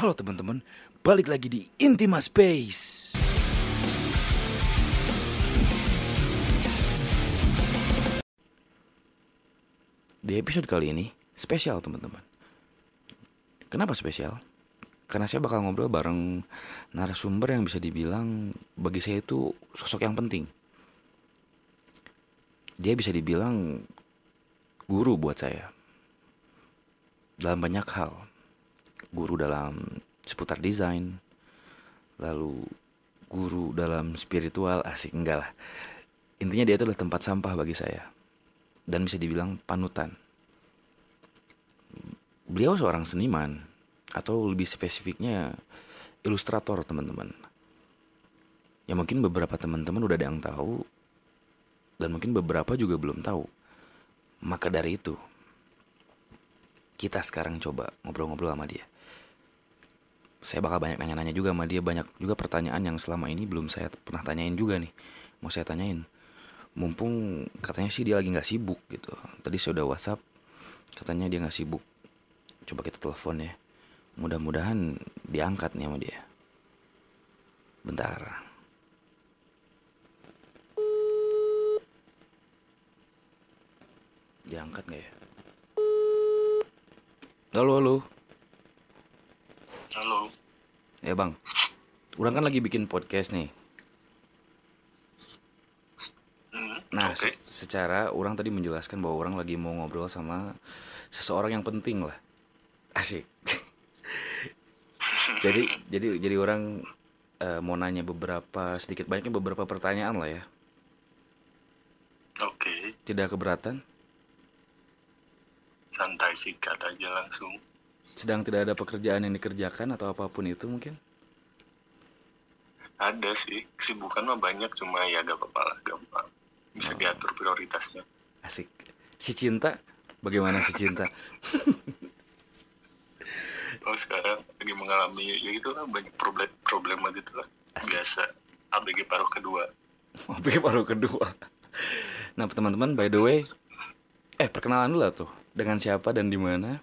Halo teman-teman, balik lagi di Intima Space. Di episode kali ini spesial teman-teman. Kenapa spesial? Karena saya bakal ngobrol bareng narasumber yang bisa dibilang bagi saya itu sosok yang penting. Dia bisa dibilang guru buat saya. Dalam banyak hal. Guru dalam seputar desain. Lalu guru dalam spiritual asik enggak lah. Intinya dia itu adalah tempat sampah bagi saya. Dan bisa dibilang panutan. Beliau seorang seniman atau lebih spesifiknya ilustrator teman-teman. Ya mungkin beberapa teman-teman udah ada yang tahu dan mungkin beberapa juga belum tahu. Maka dari itu kita sekarang coba ngobrol-ngobrol sama dia. Saya bakal banyak nanya-nanya juga sama dia, banyak juga pertanyaan yang selama ini belum saya pernah tanyain juga nih. Mau saya tanyain. Mumpung katanya sih dia lagi nggak sibuk gitu. Tadi saya udah WhatsApp, katanya dia nggak sibuk. Coba kita telepon ya. Mudah-mudahan diangkat nih sama dia. Bentar. Diangkat gak ya? Halo, halo. Halo. Ya bang, orang kan lagi bikin podcast nih. Hmm, Nah, Oke. se- secara orang tadi menjelaskan bahwa orang lagi mau ngobrol sama seseorang yang penting lah. Asik. jadi jadi jadi orang eh, mau nanya beberapa sedikit banyaknya beberapa pertanyaan lah ya. Oke. Tidak keberatan? Santai sikat aja langsung. Sedang tidak ada pekerjaan yang dikerjakan atau apa pun itu mungkin? Ada sih. Kesibukan mah banyak cuma ya gak apa-apa lah. Gampang. Bisa Oh. diatur prioritasnya. Asik. Si cinta? Bagaimana si cinta? Oh sekarang lagi mengalami ya gitu lah banyak problem problema gitu lah. Asik. Biasa. ABG paruh kedua. Oke baru kedua. Nah teman-teman by the way, eh perkenalan dulu lah tuh dengan siapa dan di mana?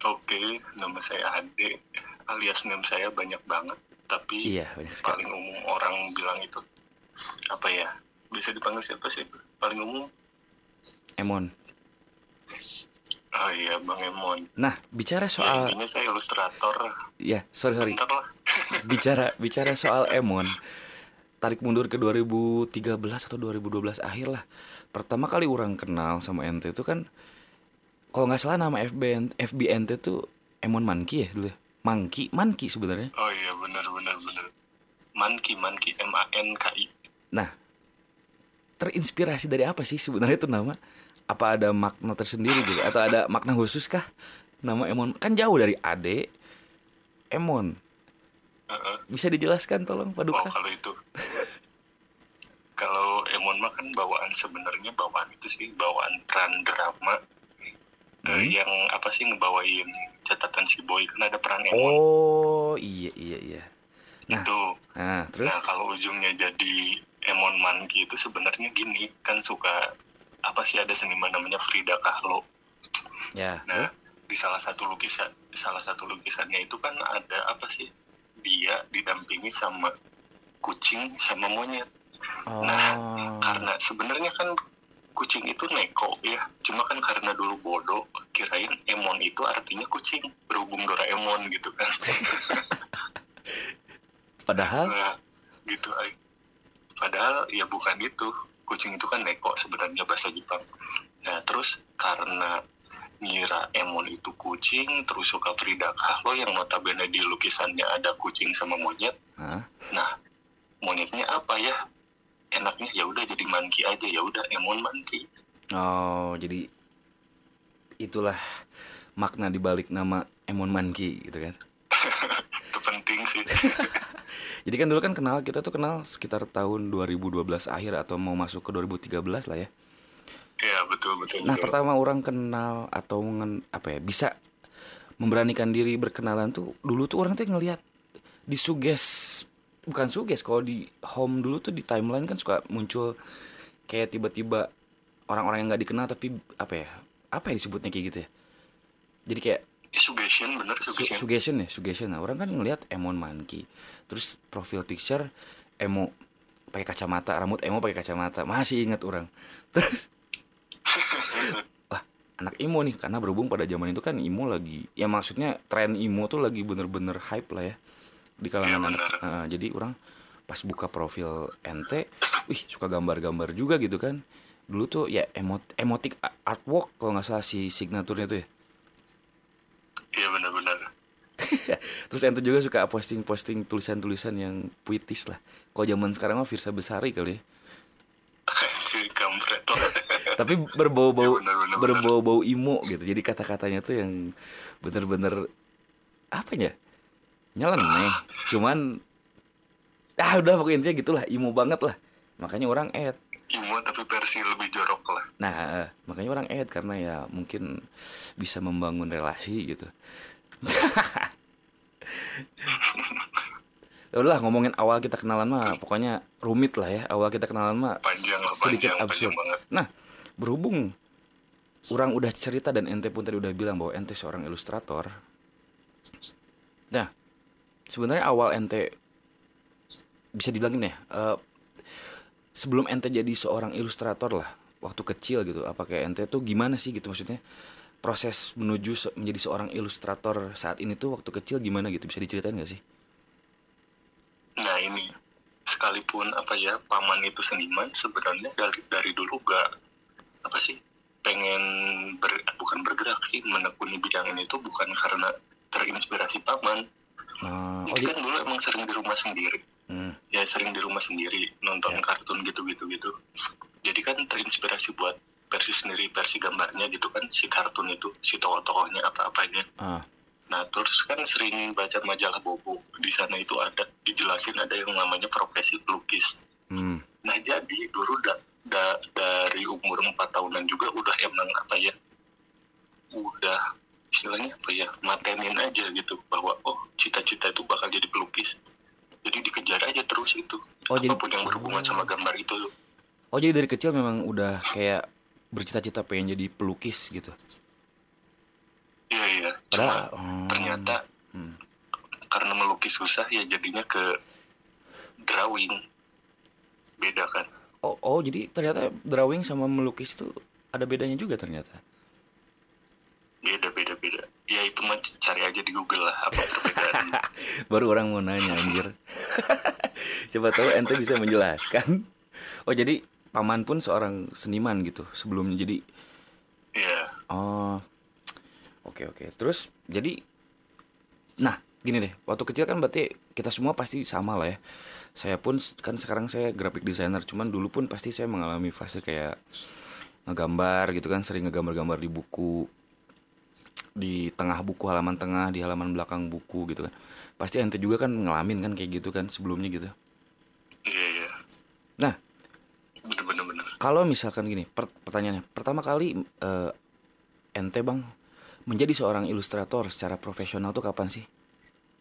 Oke. Nama saya Ade. Alias name saya banyak banget. Tapi Iya banyak sekali. paling umum orang bilang itu apa ya? Bisa dipanggil siapa sih? Paling umum? Emon. Oh iya Bang Emon. Nah bicara Ya, soal, intinya saya ilustrator. ya sorry sorry, Bentar lah. bicara bicara soal Emon. Tarik mundur ke 2013 atau 2012 akhir lah. Pertama kali orang kenal sama ente itu kan, kalau nggak salah nama FB FB ente tuh Emon Manki ya dulu. ya? Manki, Manki sebenarnya. Oh iya benar benar benar. Manki Manki M A N K I. Nah, terinspirasi dari apa sih sebenarnya itu nama? Apa ada makna tersendiri gitu? Atau ada makna khusus kah? Nama Emon kan jauh dari Ade. Emon. Bisa dijelaskan tolong Pak Oh kalau itu. kalau Emon mah kan bawaan sebenarnya bawaan itu sih bawaan peran drama. Eh, Hmm. yang apa sih ngebawain catatan si boy kan ada peran Emon Oh, iya iya iya. Nah, itu. nah terus Nah kalau ujungnya jadi Emon Manki itu sebenarnya gini kan suka apa sih ada seniman namanya Frida Kahlo. ya. Nah, di salah satu lukisan salah satu lukisannya itu kan ada apa sih? Dia didampingi sama kucing sama monyet. Oh. Nah, Karena sebenarnya kan kucing itu neko ya. Cuma kan karena dulu bodoh kirain Emon itu artinya kucing berhubung Doraemon gitu kan. Padahal Nah, gitu. Padahal ya bukan itu. Kucing itu kan neko sebenarnya bahasa Jepang. Nah, terus karena ngira Emon itu kucing, terus suka Frida Kahlo yang notabene di lukisannya ada kucing sama monyet. Hah? Nah, monyetnya apa ya? Enaknya ya udah jadi manki aja ya udah Emon manki. Oh, jadi itulah makna dibalik nama Emon Manki gitu kan. Itu penting sih. Jadi kan dulu kan kenal kita tuh kenal sekitar tahun 2012 akhir atau mau masuk ke 2013 lah ya. ya betul betul. Nah betul. pertama orang kenal atau ngen, apa ya bisa memberanikan diri berkenalan tuh dulu tuh orang tuh ngelihat di suges bukan suges kalau di home dulu tuh di timeline kan suka muncul kayak tiba-tiba orang-orang yang nggak dikenal tapi apa ya apa ya disebutnya kayak gitu ya? Jadi kayak Eh, suggestion bener Su- suggestion. suggestion ya suggestion. Nah, orang kan ngelihat Emon Monkey terus profil picture emo pakai kacamata rambut emo pakai kacamata masih ingat orang. Terus wah anak emo nih karena berhubung pada zaman itu kan emo lagi ya maksudnya tren emo tuh lagi bener-bener hype lah ya di kalangan Iya, anak. Nah, jadi orang pas buka profil ente wih suka gambar-gambar juga gitu kan dulu tuh ya emot emotik artwork kalau nggak salah si signaturnya tuh ya iya benar-benar Terus ente juga suka posting-posting tulisan-tulisan yang puitis lah. Kalau zaman sekarang mah Firsa Besari kali ya. Tapi berbau-bau Ya, berbau-bau imo gitu. Jadi kata-katanya tuh yang bener-bener apa ya? Nyeleneh. Cuman ah udah pokoknya intinya gitulah, imo banget lah. Makanya orang add. Imo tapi versi lebih jorok lah Nah, eh, makanya orang add karena ya mungkin bisa membangun relasi gitu. Ya Udah ngomongin awal kita kenalan mah pokoknya rumit lah ya. Awal kita kenalan mah panjang sedikit panjang absurd. panjang Nah, berhubung orang udah cerita dan ente pun tadi udah bilang bahwa ente seorang ilustrator. Nah, sebenarnya awal ente bisa dibilang gini ya, eh, sebelum ente jadi seorang ilustrator lah, waktu kecil gitu, apa kayak ente tuh gimana sih gitu maksudnya? Proses menuju se- menjadi seorang ilustrator saat ini tuh waktu kecil gimana gitu bisa diceritain gak sih? nah ini sekalipun apa ya paman itu seniman sebenarnya dari dari dulu gak apa sih pengen ber, bukan bergerak sih menekuni bidang ini tuh bukan karena terinspirasi paman Nah, oh, kan dulu emang sering di rumah sendiri. Hmm, ya sering di rumah sendiri nonton Ya. kartun gitu-gitu gitu jadi kan terinspirasi buat versi sendiri versi gambarnya gitu kan si kartun itu si tokoh-tokohnya apa-apanya. Ah, nah terus kan sering baca majalah bobo. Di sana itu ada dijelasin ada yang namanya profesi pelukis hmm, nah jadi dulu da- da- dari umur empat tahunan juga udah emang apa ya udah istilahnya apa ya matenin aja gitu bahwa oh cita-cita itu bakal jadi pelukis. Jadi dikejar aja terus itu. Oh, jadi- apa pun yang berhubungan sama gambar itu. Oh jadi dari kecil memang udah kayak bercita-cita pengen jadi pelukis gitu. iya iya. Padahal hmm, ternyata hmm. karena melukis susah ya jadinya ke drawing. Beda kan? Oh oh jadi ternyata drawing sama melukis itu ada bedanya juga ternyata. Beda beda beda. Ya itu mah cari aja di Google lah apa perbedaan. Baru orang mau nanya anjir. Siapa tahu ente bisa menjelaskan. Oh jadi paman pun seorang seniman gitu sebelumnya jadi ya oh oke oke. Terus jadi nah gini deh. Waktu kecil kan berarti kita semua pasti sama lah ya. Saya pun kan sekarang saya graphic designer cuman dulu pun pasti saya mengalami fase kayak ngegambar gitu kan sering ngegambar-gambar di buku di tengah buku halaman tengah di halaman belakang buku gitu kan. Pasti ente juga kan ngalamin kan kayak gitu kan sebelumnya gitu. Iya iya. Nah bener bener bener. kalau misalkan gini per- pertanyaannya pertama kali eh, ente bang menjadi seorang ilustrator secara profesional tuh kapan sih?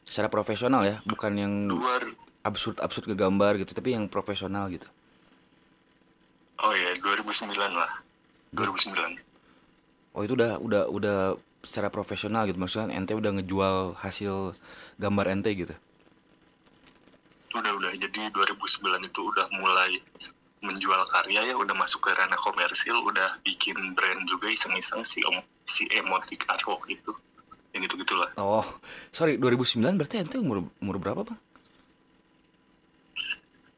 Secara profesional ya bukan yang dua absurd absurd ngegambar gitu tapi yang profesional gitu. Oh ya 2009 lah. 2009 oh itu udah udah udah secara profesional gitu. Maksudnya ente udah ngejual hasil gambar ente gitu. Udah udah. Jadi 2009 itu udah mulai menjual karya ya. Udah masuk ke ranah komersil. Udah bikin brand juga iseng-iseng si om si emotic artwork itu yang gitu gitulah oh sorry. 2009 berarti ente umur umur berapa bang?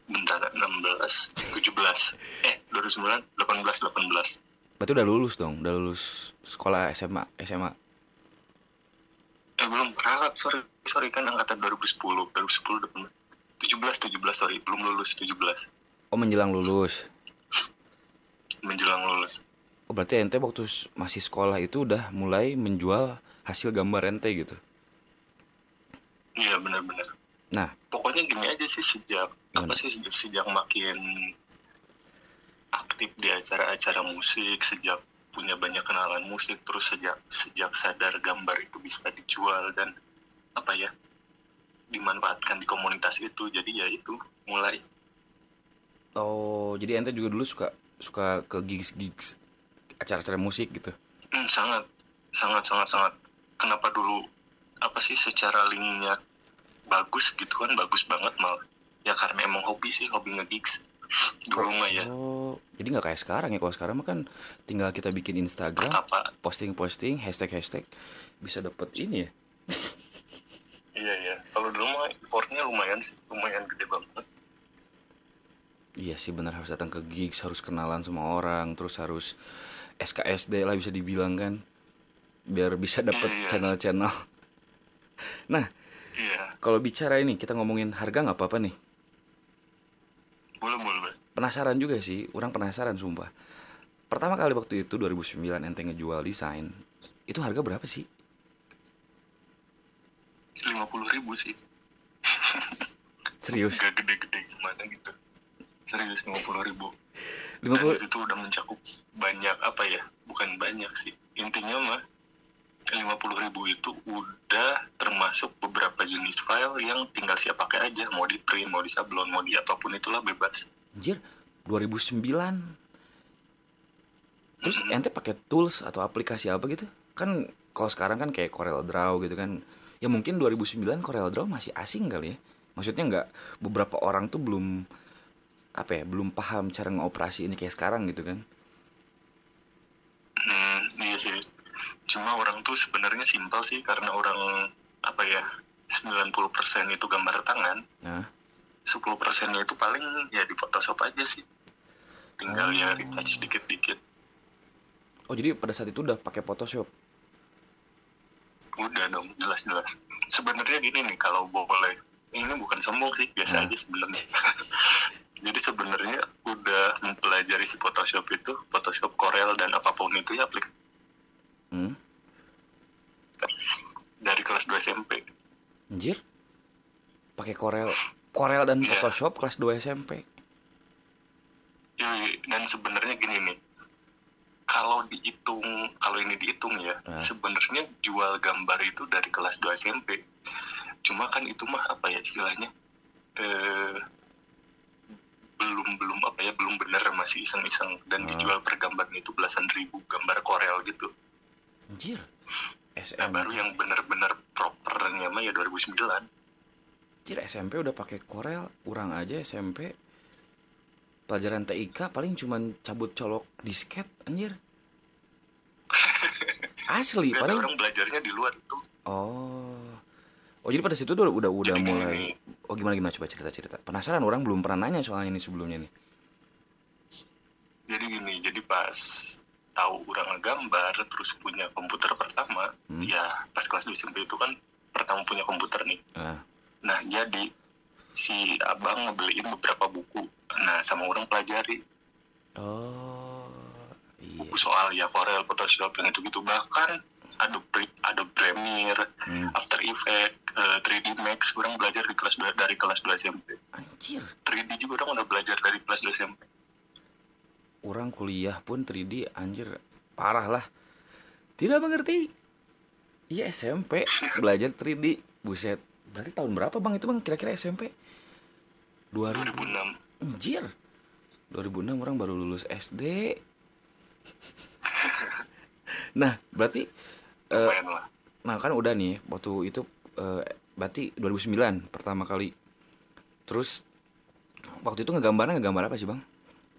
Bentar 16 17 eh 2009 18 18 berarti udah lulus dong udah lulus sekolah SMA SMA eh belum ralat sorry. Sorry kan angkatan 2010 2010 udah bener. 17 17 sorry. Belum lulus 17 oh menjelang lulus? Menjelang lulus. Oh berarti ente waktu masih sekolah itu udah mulai menjual hasil gambar ente gitu. iya benar-benar Nah, pokoknya gini aja sih sejak Gimana? apa sih sejak, sejak makin aktif di acara-acara musik sejak punya banyak kenalan musik terus sejak sejak sadar gambar itu bisa dijual dan apa ya dimanfaatkan di komunitas itu. Jadi ya itu mulai. Oh jadi ente juga dulu suka suka ke gigs gigs acara-acara musik gitu. hmm, sangat sangat sangat sangat. Kenapa dulu apa sih secara linknya bagus gitu kan bagus banget malah. Ya karena emang hobi sih hobi nge-gigs. Dulu mah ya. Oh, jadi nggak kayak sekarang ya. Kalau sekarang mah kan tinggal kita bikin Instagram, posting-posting, hashtag-hashtag, bisa dapet ini ya. iya iya kalau dulu mah effortnya lumayan sih lumayan gede banget Iya sih benar harus datang ke gigs, harus kenalan sama orang, terus harus SKSD lah bisa dibilang kan. Biar bisa dapet Iya, iya. channel-channel. Nah, iya kalau bicara ini kita ngomongin harga nggak apa-apa nih. boleh boleh. Penasaran juga sih, orang penasaran sumpah. Pertama kali waktu itu 2009 ente ngejual desain, itu harga berapa sih? lima puluh ribu sih Serius? gak gede-gede gimana gitu serius lima puluh ribu 50 dan itu tuh udah mencakup banyak apa ya bukan banyak sih intinya mah lima puluh ribu itu udah termasuk beberapa jenis file yang tinggal siap pakai aja mau di print mau di sablon mau di apa pun itulah bebas Anjir, 2009. Terus ente pakai tools atau aplikasi apa gitu? Kan kalau sekarang kan kayak Corel Draw gitu kan. Ya mungkin 2009 Corel Draw masih asing kali ya. Maksudnya nggak beberapa orang tuh belum apa ya, belum paham cara ngoperasi ini kayak sekarang gitu kan. hmm, iya sih cuma orang tuh sebenarnya simpel sih karena orang apa ya 90% itu gambar tangan Nah, 10 persennya itu paling ya di Photoshop aja sih tinggal ya retouch dikit-dikit oh jadi pada saat itu udah pakai Photoshop. udah dong jelas-jelas sebenarnya gini nih kalau boleh ini bukan sombong sih biasa Nah. aja sebenarnya jadi sebenarnya udah mempelajari si Photoshop itu Photoshop Corel dan apa pun itu ya aplikasi Hmm? dari kelas 2 SMP Anjir. Pakai Corel Corel dan Iya. Photoshop kelas 2 SMP. Ya, dan sebenarnya gini nih kalau dihitung kalau ini dihitung ya Ah. sebenarnya jual gambar itu dari kelas 2 SMP cuma kan itu mah apa ya istilahnya eh, belum belum apa ya belum benar masih iseng-iseng dan Ah. dijual per gambarnya itu belasan ribu gambar Corel gitu Anjir. nah baru yang benar-benar propernya mah ya 2009 Anjir SMP udah pakai Corel, kurang aja SMP. Pelajaran TIK paling cuman cabut colok disket anjir. Asli, paling orang belajarnya di luar itu Oh. Oh, jadi pada situ tuh udah udah Jadi mulai. Oh, gimana gimana coba cerita-cerita. Penasaran orang belum pernah nanya soalnya ini sebelumnya nih. jadi gini jadi pas tahu orang ngegambar terus punya komputer pertama Hmm. ya pas kelas 2 SMP itu kan pertama punya komputer nih Ah, nah jadi si abang ngebeliin beberapa buku nah sama orang pelajari Oh. Iya. buku soal ya Corel Photoshop yang itu gitu bahkan Adobe Adobe Premiere Hmm. After Effects eh, 3D Max orang belajar di kelas 2 dari kelas 2 SMP Anjir. 3D juga orang udah belajar dari kelas 2 SMP Orang kuliah pun 3D anjir parah lah. Tidak mengerti. Iya SMP belajar 3D. Buset. Berarti tahun berapa Bang itu Bang kira-kira SMP? 2000. 2006 Anjir. 2006 orang baru lulus SD. nah, berarti lah nah kan udah nih waktu itu eh, berarti 2009 pertama kali. Terus waktu itu ngegambarnya ngegambar apa sih, Bang?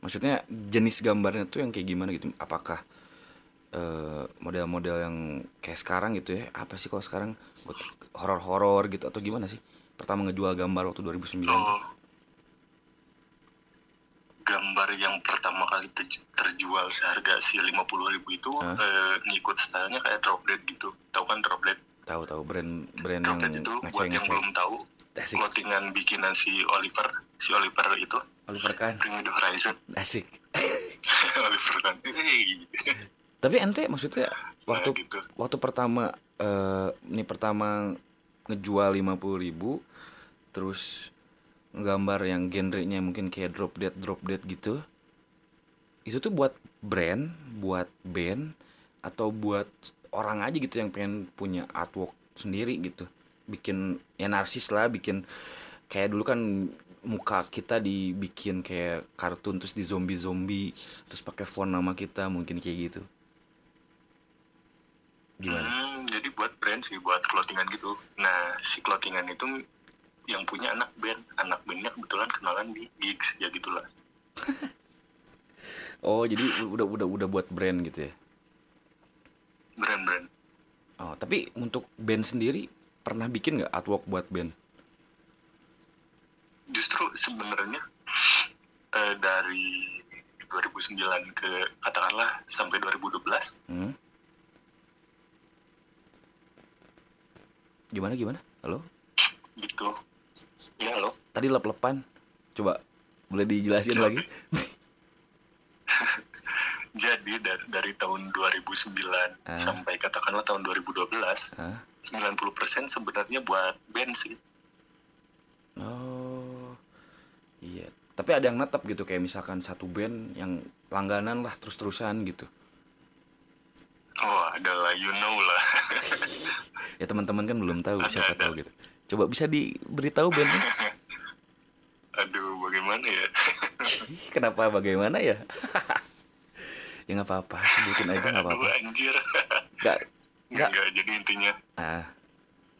Maksudnya jenis gambarnya tuh yang kayak gimana gitu? Apakah eh, model-model yang kayak sekarang gitu ya? Apa sih kalau sekarang horor-horor gitu atau gimana sih? Pertama ngejual gambar waktu 2009 tuh. Oh. gambar yang pertama kali terj- terjual seharga si 50.000 ribu itu Hah? eh, ngikut stylenya kayak droplet gitu tahu kan droplet Tahu tahu brand brand yang droplet itu buat yang belum tahu Asik. clothingan bikinan si Oliver si Oliver itu Oliver Kahn. Bring Me The Horizon Asik. Oliver kan. Tapi ente maksudnya waktu Nah, gitu. waktu pertama eh nih pertama ngejual 50.000 ribu terus nggambar yang genrenya mungkin kayak drop dead drop dead gitu itu tuh buat brand buat band atau buat orang aja gitu yang pengen punya artwork sendiri gitu bikin ya narsis lah bikin kayak dulu kan muka kita dibikin kayak kartun terus di zombie zombie terus pakai font nama kita mungkin kayak gitu gimana Hmm, jadi dibuat brand sih buat clothingan gitu nah si clothingan itu yang punya anak band anak bandnya kebetulan kenalan di gigs ya gitulah Oh, jadi udah udah udah buat brand gitu ya. brand-brand Oh, tapi untuk band sendiri pernah bikin nggak artwork buat band? justru sebenarnya eh, dari 2009 ke katakanlah sampai 2012 Hmm? Gimana gimana? Halo? gitu ya loh Tadi lep-lepan. Coba boleh dijelasin lagi? jadi dari, dari tahun 2009 Ah. sampai katakanlah tahun 2012 Hah? 90% sebenarnya buat band sih Oh. Iya. Tapi ada yang netap gitu kayak misalkan satu band yang langganan lah terus-terusan gitu. Oh adalah you know lah Ya teman-teman kan belum tahu Ada, siapa ada. tahu gitu. Coba bisa diberitahu bandnya? aduh bagaimana ya Kenapa bagaimana ya? ya nggak apa-apa, sebutin aja nggak apa-apa. anjir Nggak, nggak. Enggak, jadi intinya Ah,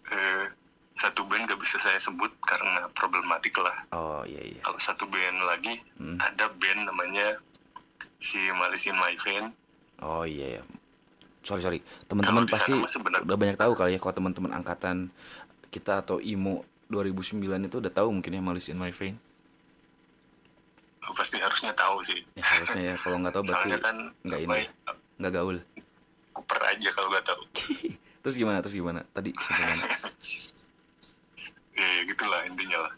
eh, satu band gak bisa saya sebut karena problematik lah oh iya iya. kalau satu band lagi Hmm. ada band namanya si Malice in My Vein Oh iya ya. Sorry sorry. Teman-teman pasti udah banyak tahu kali ya kalau teman-teman angkatan kita atau IMO 2009 itu udah tahu mungkin ya Malice in My Vein. Pasti harusnya tahu sih Ya harusnya ya kalau nggak tahu berarti kan nggak ini ya, nggak gaul. kuper aja kalau gak tahu Terus gimana? Terus gimana? Tadi sampai mana? ya, ya gitulah intinya lah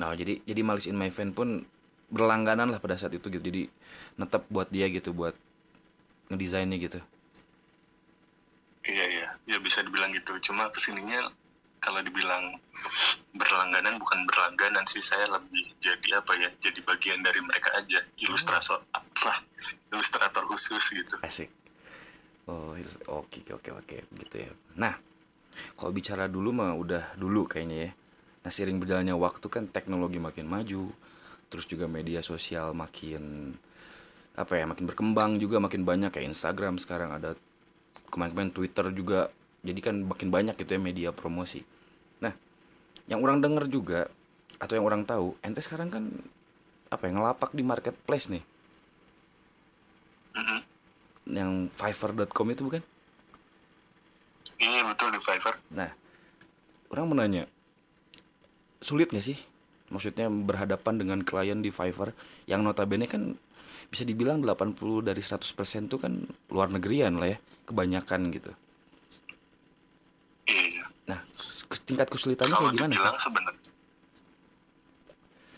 Nah, jadi jadi Malice in My Vein pun berlangganan lah pada saat itu gitu. Jadi netap buat dia gitu buat ngedesainnya gitu. iya iya. Ya bisa dibilang gitu. Cuma ke sininya kalau dibilang berlangganan bukan berlangganan sih. Saya lebih jadi apa ya? Jadi bagian dari mereka aja. Ilustrator apa? Ilustrator khusus gitu. Asik. Oh, oke oke oke. Gitu ya. Nah, kalau bicara dulu mah udah dulu kayaknya ya. Nah, sering berjalannya waktu kan teknologi makin maju, terus juga media sosial makin apa ya, makin berkembang juga makin banyak kayak Instagram sekarang ada kemarin-kemarin Twitter juga. Jadi kan makin banyak gitu ya media promosi. Nah, yang orang denger juga atau yang orang tahu, ente sekarang kan apa ya ngelapak di marketplace nih Mhm. yang fiverr.com itu bukan? iya betul di Fiverr Nah, orang mau nanya, sulit nggak sih? Maksudnya berhadapan dengan klien di Fiverr yang notabene kan bisa dibilang 80 dari 100% tuh kan luar negerian lah ya, kebanyakan gitu. iya Nah, tingkat kesulitannya kalau kayak gimana sih? sebenarnya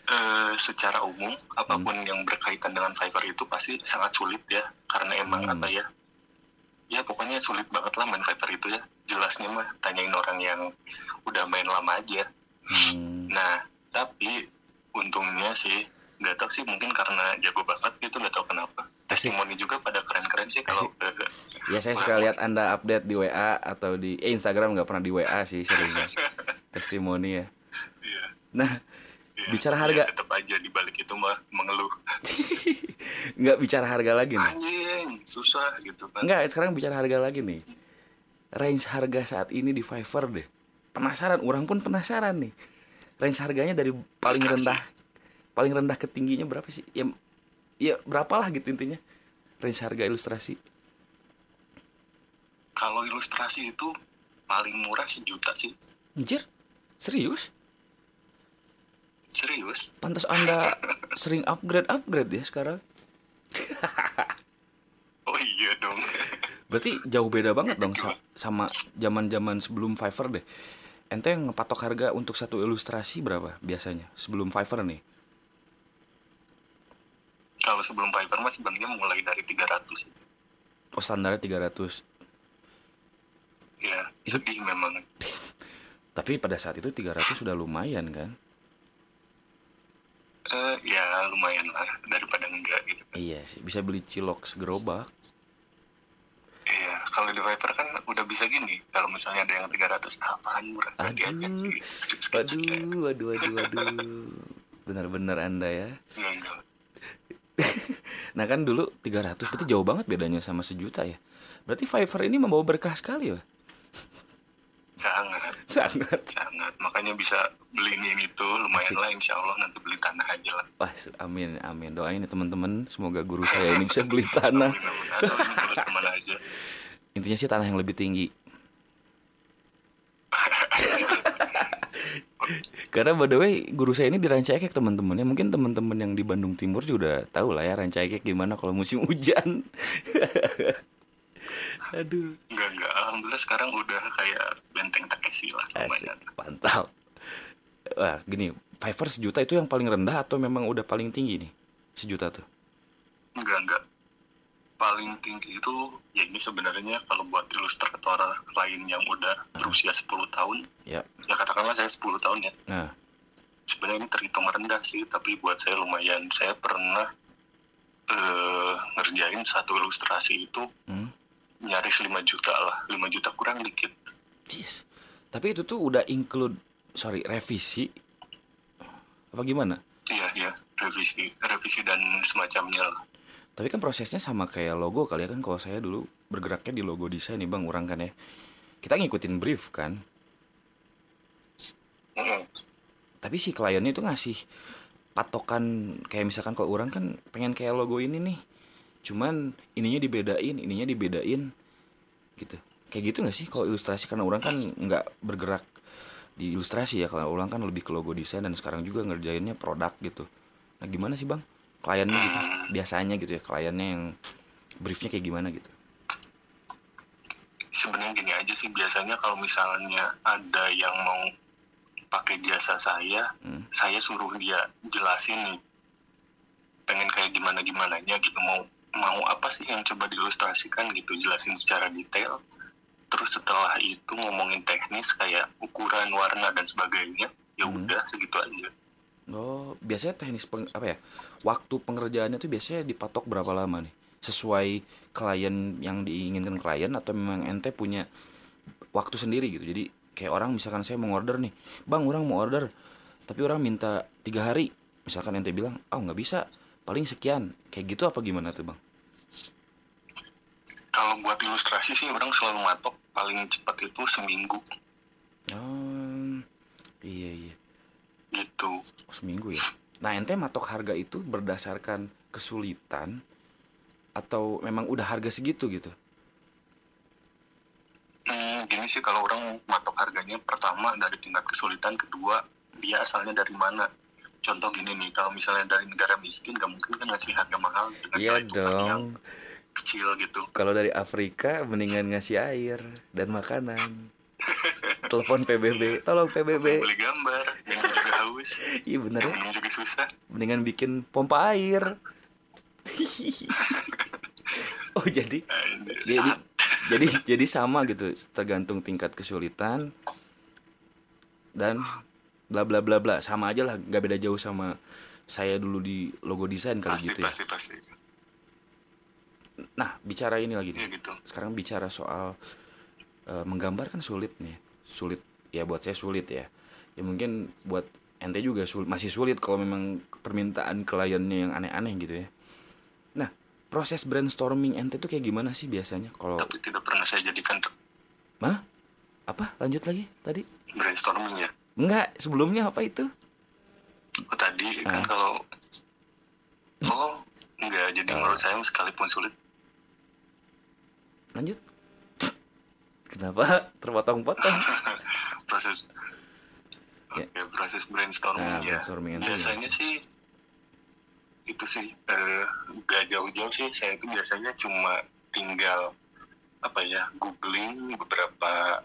eh, secara umum apa pun Hmm. yang berkaitan dengan Fiverr itu pasti sangat sulit ya karena emang Hmm. apa ya ya pokoknya sulit banget lah main Fiverr itu ya jelasnya mah tanyain orang yang udah main lama aja Hmm, nah tapi untungnya sih nggak tahu sih mungkin karena jago banget gitu nggak tahu kenapa testimoni juga pada keren-keren sih kalau ya saya suka lihat Anda update di WA atau di eh, Instagram nggak pernah di WA sih seringnya. Testimoni ya. Iya, Nah, iya. bicara Iya, harga tetap aja di balik itu mah mengeluh nggak bicara harga lagi nih. anjing susah gitu kan Enggak, sekarang bicara harga lagi nih. Range harga saat ini di Fiverr deh. Penasaran, orang pun penasaran nih. Range harganya dari paling rendah paling rendah ke tingginya berapa sih? Ya ya berapalah gitu intinya. Range harga ilustrasi. kalau ilustrasi itu paling murah sejuta sih Anjir? Serius? serius Pantas Anda sering upgrade-upgrade ya sekarang. oh iya dong Berarti jauh beda banget dong sa- sama zaman-zaman sebelum Fiverr deh. Ente yang ngepatok harga untuk satu ilustrasi berapa biasanya sebelum Fiverr nih? Kalau sebelum Fiverr mah sebenarnya mulai dari 300 sih. Oh standarnya 300 ya sedih memang Tapi pada saat itu 300 sudah lumayan kan? Eh, ya lumayan lah daripada enggak gitu Iya sih, bisa beli cilok segerobak. Iya, kalau di Viper kan udah bisa gini. Kalau misalnya ada yang 300, ah, apaan murah? Ganti aja. Aduh, Skip, skip, skip. waduh, waduh, waduh, waduh. Benar-benar Anda ya. Enggak, enggak. Nah kan dulu 300 berarti jauh banget bedanya sama sejuta ya. Berarti Fiverr ini membawa berkah sekali ya. sangat. Sangat. Sangat. Makanya bisa beli ini itu lumayan Asik. lah insya Allah nanti beli tanah aja lah. Wah amin amin. Doain ya teman-teman. Semoga guru saya ini bisa beli tanah. Amin, amin. Aja. Intinya sih tanah yang lebih tinggi karena by the way guru saya ini di Rancaikek teman-teman ya mungkin teman-teman yang di Bandung Timur juga udah tahu lah ya Rancaikek gimana kalau musim hujan. Aduh. Enggak enggak. Alhamdulillah sekarang udah kayak benteng Takeshi lah asik mantap. Wah gini Fiverr sejuta itu yang paling rendah atau memang udah paling tinggi nih? Sejuta tuh? Enggak enggak paling tinggi itu ya ini sebenarnya kalau buat ilustrator lain yang udah berusia 10 tahun ya. ya katakanlah saya 10 tahun ya. Nah. Sebenarnya ini terhitung rendah sih tapi buat saya lumayan. Saya pernah eh, ngerjain satu ilustrasi itu hmm. nyaris 5 juta lah 5 juta kurang dikit. Jeez. tapi itu tuh udah include sorry revisi? Apa gimana? Iya iya. Revisi revisi dan semacamnya lah Tapi kan prosesnya sama kayak logo kali ya kan kalau saya dulu bergeraknya di logo desain nih bang orang kan ya. Kita ngikutin brief kan. Tapi si kliennya itu ngasih patokan kayak misalkan kalau orang kan pengen kayak logo ini nih. Cuman ininya dibedain, ininya dibedain gitu. Kayak gitu nggak sih kalau ilustrasi karena orang kan nggak bergerak di ilustrasi ya kalau orang kan lebih ke logo desain dan sekarang juga ngerjainnya produk gitu. Nah gimana sih bang kliennya gitu biasanya gitu ya kliennya yang briefnya kayak gimana gitu. sebenarnya gini aja sih biasanya kalau misalnya ada yang mau pakai jasa saya Hmm. saya suruh dia jelasin nih pengen kayak gimana gimana nya gitu mau mau apa sih yang coba diilustrasikan gitu jelasin secara detail terus setelah itu ngomongin teknis kayak ukuran warna dan sebagainya ya Hmm. udah segitu aja Oh, biasanya teknis peng, apa ya? Waktu pengerjaannya tuh biasanya dipatok berapa lama nih? Sesuai klien yang diinginkan klien atau memang ente punya waktu sendiri gitu. Jadi kayak orang misalkan saya mau order nih, bang orang mau order, tapi orang minta tiga hari. Misalkan ente bilang, oh nggak bisa, paling sekian. Kayak gitu apa gimana tuh bang? kalau buat ilustrasi sih orang selalu matok paling cepat itu seminggu Oh, iya iya. gitu Oh, seminggu ya. Nah ente matok harga itu berdasarkan kesulitan atau memang udah harga segitu gitu? Hmm, gini sih kalau orang matok harganya pertama dari tingkat kesulitan, kedua dia asalnya dari mana. Contoh gini nih, kalau misalnya dari negara miskin, gak mungkin kan ngasih harga mahal dengan Iya hitungan yang dong. kecil gitu. Kalau dari Afrika mendingan ngasih air dan makanan. Telepon PBB, tolong PBB. Beli gambar, haus, Iya bener yang ya. minum juga susah. Mendingan bikin pompa air. oh jadi jadi jadi jadi sama gitu tergantung tingkat kesulitan dan bla bla bla bla sama aja lah nggak beda jauh sama saya dulu di logo desain kali pasti, gitu ya. pasti, pasti. Nah bicara ini lagi Ya nih. gitu. sekarang bicara soal eh, menggambar kan sulit nih sulit ya buat saya sulit ya ya mungkin buat ente juga sulit, masih sulit kalau memang permintaan kliennya yang aneh-aneh gitu ya. Nah proses brainstorming ente tuh kayak gimana sih biasanya kalau Tapi tidak pernah saya jadikan ter- mah apa? Lanjut lagi tadi? Brainstorming ya. enggak sebelumnya apa itu? Oh, tadi kan Ah. kalau Oh, enggak. Jadi Ah. menurut saya sekalipun sulit. Lanjut. Kenapa terpotong-potong? Proses Ya. Oke, proses brainstorming Nah, ya. brainstorming biasanya sih itu sih eh, gak jauh-jauh sih saya itu biasanya cuma tinggal apa ya googling beberapa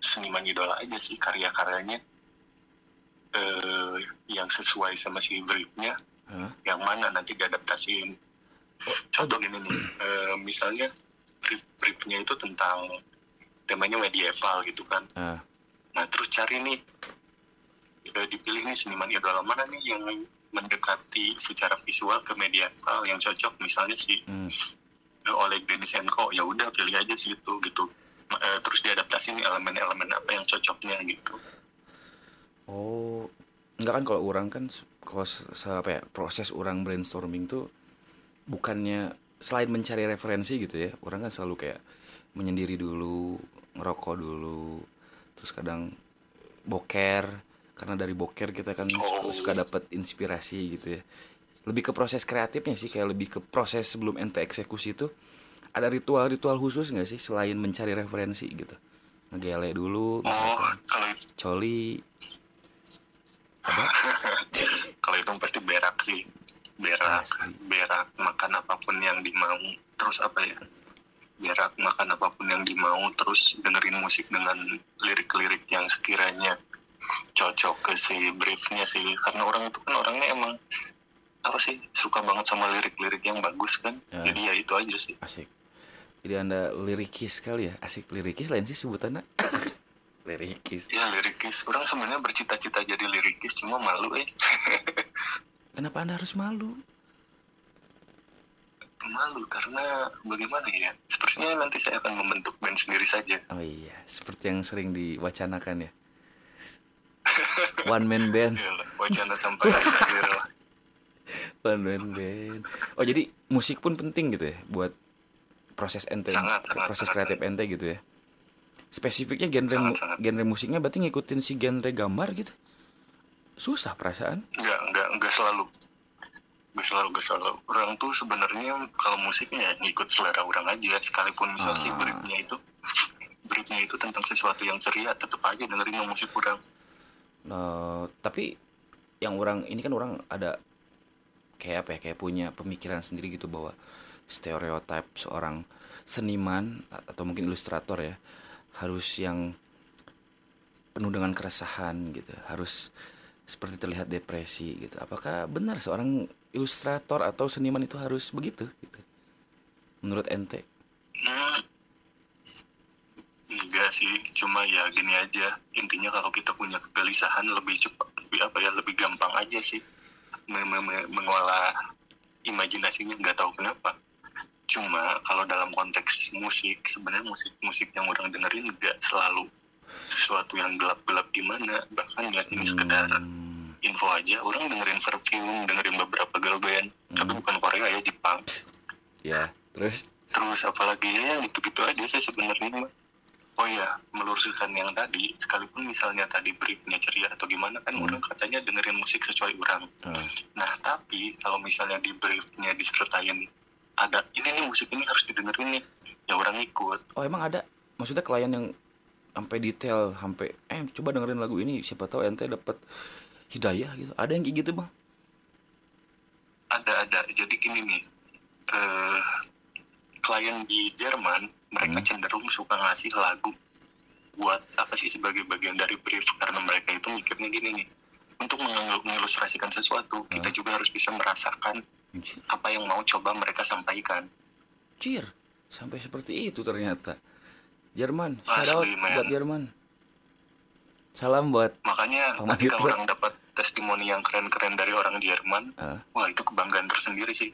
seniman idola aja sih karya-karyanya eh, yang sesuai sama si briefnya Hah? yang mana nanti diadaptasiin contoh gini nih eh, misalnya brief briefnya itu tentang temanya medieval gitu kan Ah, Nah, terus cari nih, eh, dipilih nih seniman idola mana nih yang mendekati secara visual ke medieval yang cocok. Misalnya si hmm. eh, Oleg Denisenko, ya udah pilih aja sih itu gitu. Eh, terus diadaptasi nih elemen-elemen apa yang cocoknya gitu. Oh, enggak kan kalau orang kan kalau apa ya, proses orang brainstorming tuh bukannya selain mencari referensi gitu ya, orang kan selalu kayak menyendiri dulu, ngerokok dulu, terus kadang boker karena dari boker kita kan Oh. suka dapat inspirasi gitu ya. Lebih ke proses kreatifnya sih kayak lebih ke proses sebelum ente eksekusi itu ada ritual-ritual khusus nggak sih selain mencari referensi gitu? Ngegele dulu oh misalkan kalau itu. coli. Kalau itu pasti berak sih. Berak Asli. berak makan apa pun yang dimau. Terus apa ya? Berak makan apa pun yang dimau terus dengerin musik dengan lirik-lirik yang sekiranya cocok ke si briefnya sih. Karena orang itu kan orangnya emang apa sih suka banget sama lirik-lirik yang bagus kan. Ya. jadi ya itu aja sih. Asik. Jadi anda lirikis sekali ya? Asik lirikis lain sih sebutannya. Lirikis. Ya lirikis. Orang sebenarnya bercita-cita jadi lirikis cuma malu eh. Kenapa anda harus malu? Malu karena bagaimana ya? Sepertinya nanti saya akan membentuk band sendiri saja. Oh iya seperti yang sering diwacanakan ya one man band. Ya lah. One man band. Oh jadi musik pun penting gitu ya buat proses ente Sangat, sangat, proses sangat, kreatif ente gitu ya. Spesifiknya genre Sangat, mu- sangat. genre musiknya berarti ngikutin si genre gambar gitu? Susah perasaan. Nggak nggak nggak selalu. Nggak selalu nggak selalu. Orang tuh sebenarnya kalau musiknya ngikut selera orang aja. Sekalipun misal si Ah. briefnya itu briefnya itu tentang sesuatu yang ceria tetap aja dengerin yang musik orang Nah, tapi yang orang ini kan orang ada kayak apa ya kayak punya pemikiran sendiri gitu bahwa stereotip seorang seniman atau mungkin ilustrator ya harus yang penuh dengan keresahan gitu harus seperti terlihat depresi gitu. Apakah benar seorang ilustrator atau seniman itu harus begitu gitu? Menurut ente Hmm, enggak sih cuma ya gini aja. Intinya kalau kita punya kegelisahan lebih cepat lebih apa ya lebih gampang aja sih. Me- me- me- mengolah imajinasinya nggak tahu kenapa. Cuma kalau dalam konteks musik sebenarnya musik musik yang orang dengerin nggak selalu sesuatu yang gelap-gelap gimana. Bahkan ya ini sekedar Hmm, info aja. Orang dengerin perfume dengerin beberapa girl band tapi bukan Korea ya Jepang. Ya terus? Terus apalagi ya gitu-gitu aja sih sebenarnya. Oh ya meluruskan yang tadi sekalipun misalnya tadi briefnya ceria atau gimana kan Hmm. orang katanya dengerin musik sesuai orang. Eh, nah tapi kalau misalnya di briefnya disertain ada ini nih musik ini harus didengerin nih. Ya orang ikut. Oh emang ada? Maksudnya klien yang sampai detail sampai eh coba dengerin lagu ini siapa tahu ente dapat hidayah gitu. Ada yang kayak gitu bang? Ada ada. Jadi gini nih eh klien di Jerman mereka Hmm. cenderung suka ngasih lagu buat apa sih sebagai bagian dari brief karena mereka itu mikirnya gini nih untuk mengil- mengilustrasikan sesuatu kita juga harus bisa merasakan Anjir, apa yang mau coba mereka sampaikan. Cir, sampai seperti itu ternyata. Jerman shout buat Jerman. Salam buat makanya ketika orang dapat testimoni yang keren-keren dari orang Jerman eh, wah itu kebanggaan tersendiri sih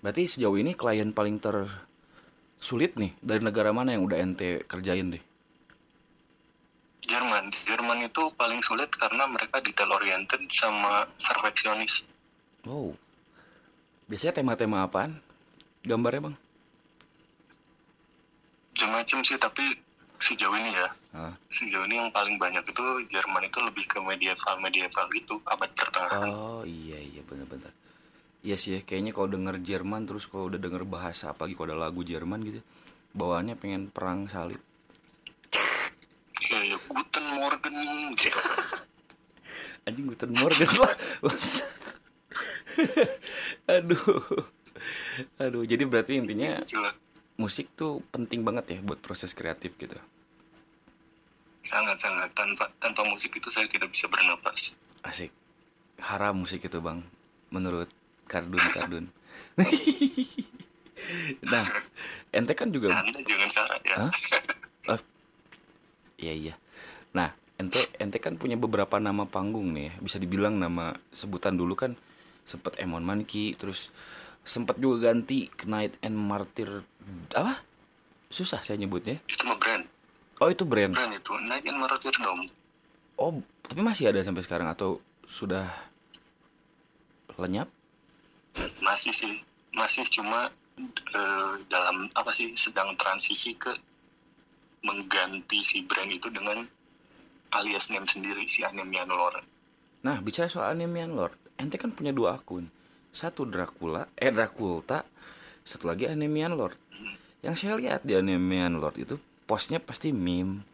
berarti sejauh ini klien paling tersulit nih dari negara mana yang udah ente kerjain deh? Jerman. Jerman itu paling sulit karena mereka detail oriented sama perfeksionis. Wow. Biasanya tema-tema apaan? Gambarnya bang? Macam-macam sih tapi sejauh ini ya. Ah. sejauh ini yang paling banyak itu Jerman itu lebih ke medieval medieval gitu abad pertengahan. Oh iya iya. Benar-benar. Iya sih ya, kayaknya kalau denger Jerman terus kalau udah denger bahasa apalagi kalau ada lagu Jerman gitu, bawaannya pengen perang salib. ya ya Guten Morgen Anjing Guten Morgen lah. Aduh. Aduh, jadi berarti intinya Gila. musik tuh penting banget ya buat proses kreatif gitu. sangat sangat tanpa tanpa musik itu saya tidak bisa bernapas Asik. Haram musik itu, Bang. Menurut Kardun Kardun. nah, ente kan juga anda jangan salah ya Hah? Oh, iya iya. Nah, ente ente kan punya beberapa nama panggung nih, ya. bisa dibilang nama sebutan dulu kan sempet Emon Monkey, terus sempet juga ganti Knight and Martyr apa? Susah saya nyebutnya. itu mah brand Oh itu brand. brand itu Night in Martyrdom Oh tapi masih ada sampai sekarang atau sudah lenyap? Masih sih masih cuma eh, dalam apa sih sedang transisi ke mengganti si brand itu dengan alias name sendiri si Anemian Lord. Nah, bicara soal Anemian Lord, ente kan punya dua akun. Satu Dracula, eh Draculta, satu lagi Anemian Lord. Yang saya lihat di Anemian Lord itu postnya pasti meme.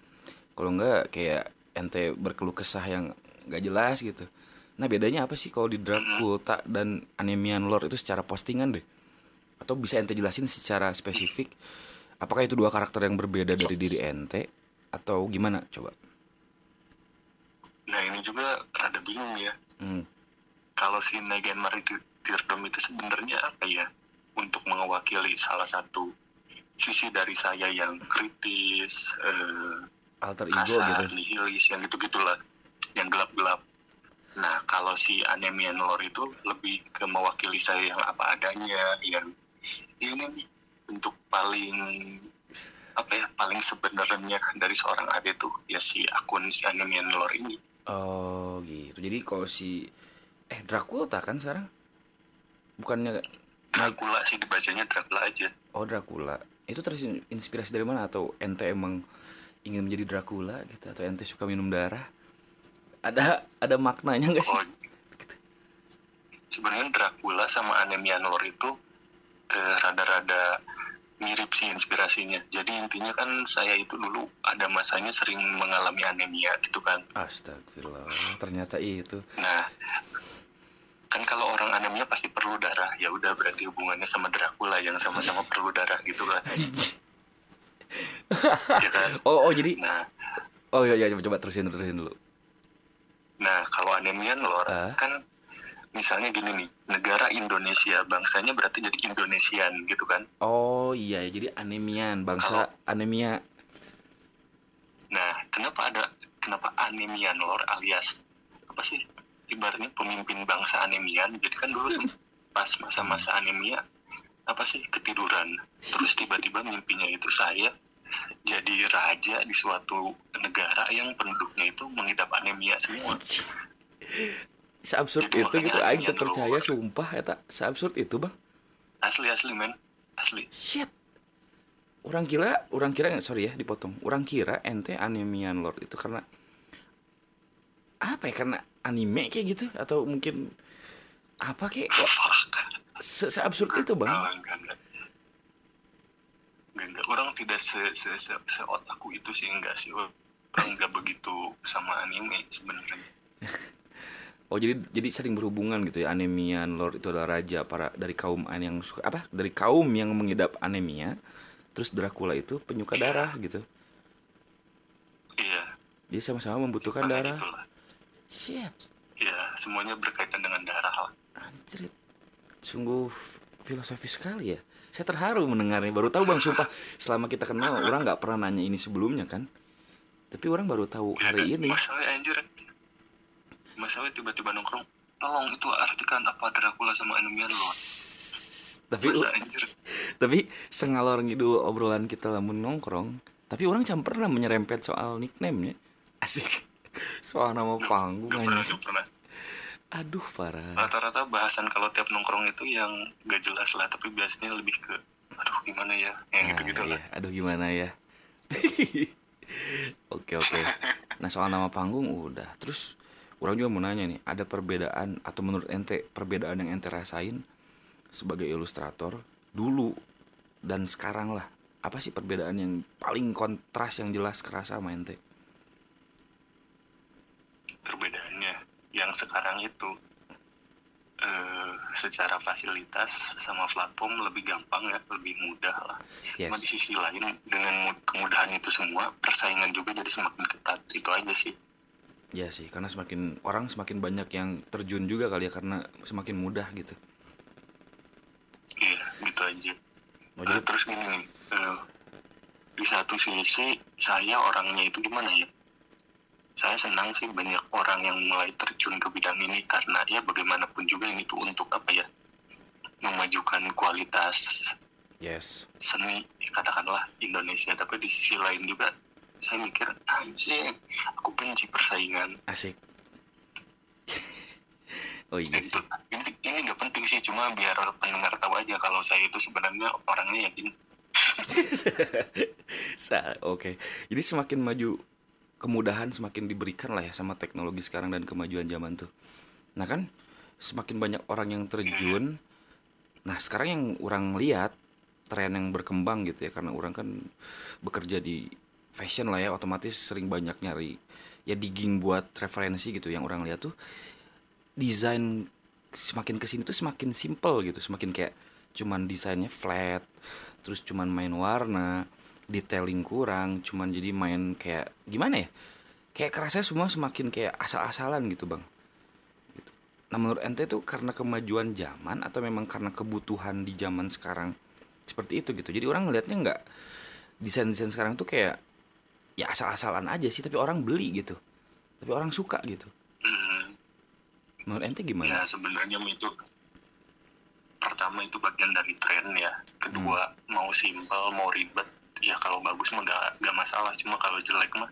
Kalau enggak kayak ente berkeluh kesah yang gak jelas gitu. Nah bedanya apa sih kalau di Draculta dan Anemian Lord itu secara postingan deh? Atau bisa ente jelasin secara spesifik? Apakah itu dua karakter yang berbeda dari diri ente? Atau gimana? Coba. Nah ini juga rada bingung ya. Hmm. Kalau si Negan Martyrdom itu sebenarnya apa ya? Untuk mewakili salah satu sisi dari saya yang kritis, eh, Alter ego kasar, gitu. nihilis, yang gitu-gitulah, yang gelap-gelap. Nah, kalau si Anemian Lore itu lebih ke mewakili saya yang apa adanya, yang ya ini nih bentuk paling apa ya paling sebenarnya dari seorang ade tuh ya si akun si Anemian Lore ini. Oh gitu. Jadi kalau si eh Dracula kan sekarang? Bukannya Dracula sih dibacanya Dracula aja. oh Dracula. Itu terinspirasi dari mana atau ente emang ingin menjadi Dracula gitu atau ente suka minum darah? Ada ada maknanya nggak sih? Oh, sebenarnya Dracula sama Anemian Lore itu eh, rada-rada mirip sih inspirasinya. Jadi intinya kan saya itu dulu ada masanya sering mengalami anemia gitu kan. Astagfirullah. Ternyata itu. Nah, kan kalau orang anemia pasti perlu darah. Ya udah berarti hubungannya sama Dracula yang sama-sama perlu darah gitu kan. ya kan? Oh oh jadi Nah, oh iya iya coba, coba terusin terusin dulu. Nah kalau anemian lor Ah. kan misalnya gini nih, negara Indonesia bangsanya berarti jadi Indonesian gitu kan. Oh iya ya jadi anemian bangsa anemia. Nah, kenapa ada kenapa anemian lor alias apa sih? Ibaratnya pemimpin bangsa anemian. Jadi kan dulu pas masa-masa anemia apa sih ketiduran. Terus tiba-tiba mimpinya itu saya jadi raja di suatu negara yang penduduknya itu mengidap anemia semua. Seabsurd Jadi itu gitu aing terpercaya sumpah eta seabsurd itu bang. Asli asli men, asli. Shit. Orang kira, orang kira sorry ya dipotong. Orang kira ente anemian lord itu karena apa ya? Karena anime kayak gitu atau mungkin apa kayak se seabsurd itu bang? Oh, enggak, enggak. Enggak. Orang tidak se, se, se, se otaku itu sih enggak sih. Orang enggak begitu sama anime sebenarnya. Oh jadi jadi sering berhubungan gitu ya anemian lord itu adalah raja para dari kaum an yang suka apa dari kaum yang mengidap anemia. Terus Dracula itu penyuka darah gitu. Iya. Dia sama-sama membutuhkan makanya darah. itulah. Shit. Iya, semuanya berkaitan dengan darah lah. Anjrit. Sungguh filosofis sekali ya. Saya terharu mendengarnya. Baru tahu Bang sumpah selama kita kenal orang nggak pernah nanya ini sebelumnya kan. Tapi orang baru tahu Ya, hari dan ini. Masalahnya anjir. Masalahnya tiba-tiba nongkrong. Tolong itu artikan apa Dracula sama Anemian Lord. Tapi tapi sengalor ngidul obrolan kita lamun nongkrong. Tapi orang cam pernah menyerempet soal nickname-nya. Asik. Soal nama panggung Gak pernah, gak pernah. Aduh parah. Rata-rata bahasan kalau tiap nongkrong itu yang gak jelas lah. Tapi biasanya lebih ke, aduh gimana ya. Yang Nah, gitu-gitu iya. lah. Aduh gimana ya. Oke oke. Nah soal nama panggung udah. Terus orang juga mau nanya nih, ada perbedaan atau menurut ente perbedaan yang ente rasain sebagai ilustrator dulu dan sekarang lah. Apa sih perbedaan yang paling kontras yang jelas kerasa sama ente? perbedaannya yang sekarang itu eh, secara fasilitas sama platform lebih gampang ya lebih mudah lah. Yes. cuma di sisi lain dengan mu- kemudahan itu semua persaingan juga jadi semakin ketat. Itu aja sih. Ya sih, karena semakin orang semakin banyak yang terjun juga kali ya karena semakin mudah gitu. iya gitu aja. Oh, Eh, jadi terus gini nih eh, di satu sisi saya orangnya itu gimana ya saya senang sih banyak orang yang mulai terjun ke bidang ini karena ya bagaimanapun juga ini tuh untuk apa ya memajukan kualitas yes. seni katakanlah Indonesia tapi di sisi lain juga saya mikir anjing aku benci persaingan Asik. oh iya itu sih. ini ini nggak penting sih cuma biar pendengar tahu aja kalau saya itu sebenarnya orangnya yakin Oke, jadi semakin maju kemudahan semakin diberikan lah ya sama teknologi sekarang dan kemajuan zaman tuh. Nah kan semakin banyak orang yang terjun. Nah sekarang yang orang lihat tren yang berkembang gitu ya karena orang kan bekerja di fashion lah ya otomatis sering banyak nyari ya digging buat referensi gitu yang orang lihat tuh desain semakin ke sini tuh semakin simple gitu semakin kayak cuman desainnya flat terus cuman main warna detailing kurang cuman jadi main kayak gimana ya? Kayak kerasa semua semakin kayak asal-asalan gitu bang. Gitu. nah menurut ente tuh karena kemajuan zaman atau memang karena kebutuhan di zaman sekarang seperti itu gitu? Jadi orang ngelihatnya nggak desain-desain sekarang tuh kayak ya asal-asalan aja sih tapi orang beli gitu. Tapi orang suka gitu. Hmm, menurut ente gimana? Ya sebenarnya itu pertama itu bagian dari tren ya. Kedua mau simpel mau ribet ya kalau bagus mah gak, gak masalah. Cuma kalau jelek mah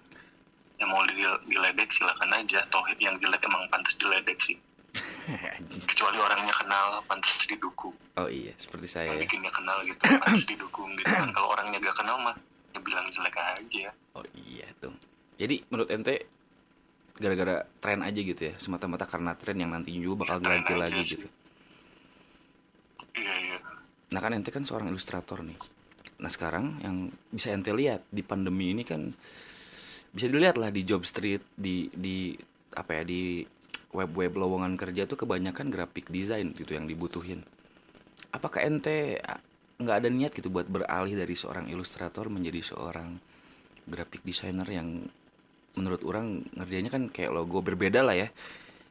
ya mau di- diledek silakan aja. Toh yang jelek emang pantas diledek sih. Kecuali orangnya kenal pantas didukung. Oh iya seperti saya yang ya. bikinnya kenal gitu pantas didukung gitu kan. Kalau orangnya gak kenal mah ya bilang jelek aja. Oh iya tuh. Jadi menurut ente gara-gara tren aja gitu ya semata-mata karena tren yang nantinya juga bakal Ya, ganti lagi sih. gitu. Iya iya. Nah kan ente kan seorang ilustrator nih. Nah sekarang yang bisa ente lihat di pandemi ini kan bisa dilihat lah di job street di di apa ya di web-web lowongan kerja tuh kebanyakan graphic design gitu yang dibutuhin. Apakah ente nggak ada niat gitu buat beralih dari seorang ilustrator menjadi seorang graphic designer yang menurut orang ngerjainnya kan kayak logo berbeda lah ya.